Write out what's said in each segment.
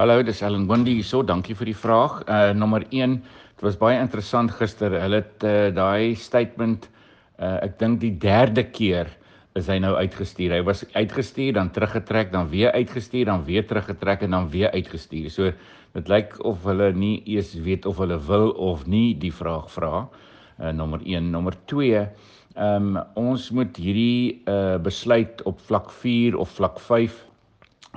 Hallo, dis Ellen Wendy hierso. Dankie vir die vraag. Uh nommer 1, dit was baie interessant gister. Hulle het uh, daai statement uh ek dink die derde keer is hy nou uitgestuur. Hy was uitgestuur, dan teruggetrek, dan weer uitgestuur, dan weer teruggetrek en dan weer uitgestuur. So dit lyk of hulle nie eers weet of hulle wil of nie die vraag vra. Uh nommer 1, nommer 2 Ehm um, ons moet hierdie uh besluit op vlak 4 of vlak 5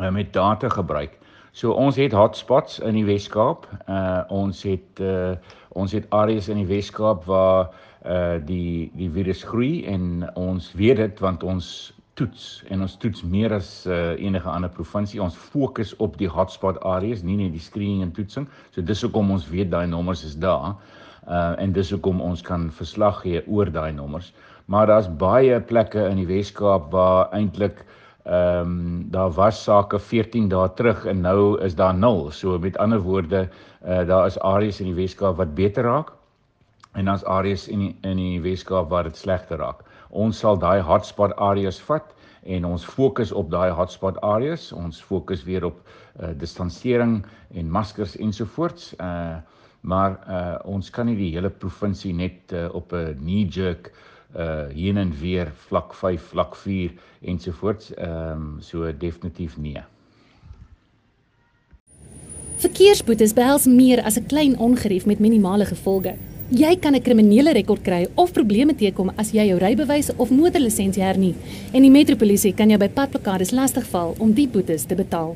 uh, met data gebruik. So ons het hotspots in die Wes-Kaap. Uh ons het uh ons het areas in die Wes-Kaap waar uh die die virus groei en ons weet dit want ons toets en ons toets meer as uh, enige ander provinsie. Ons fokus op die hotspot areas, nie net die screening en toetsing. So dis hoekom ons weet daai nommers is daar. Uh en dis hoekom ons kan verslag gee oor daai nommers. Maar daar's baie plekke in die Wes-Kaap waar eintlik ehm um, daar was sake 14 dae terug en nou is daar 0. So met ander woorde, uh, daar is areas in die Weskaap wat beter raak en dan's areas in die, in die Weskaap waar dit slegter raak. Ons sal daai hotspot areas vat en ons fokus op daai hotspot areas. Ons fokus weer op uh, distansering en maskers ensovoorts. Uh maar uh ons kan nie die hele provinsie net uh, op 'n knee jerk uh heen en weer vlak 5, vlak 4 ensovoorts. Ehm um, so definitief nee. Verkeersboetes behels meer as 'n klein ongerief met minimale gevolge. Jy kan 'n kriminele rekord kry of probleme teekom as jy jou rybewys of motorlisensie hernie en die metropolisie kan jou by padplakkades lastigval om die boetes te betaal.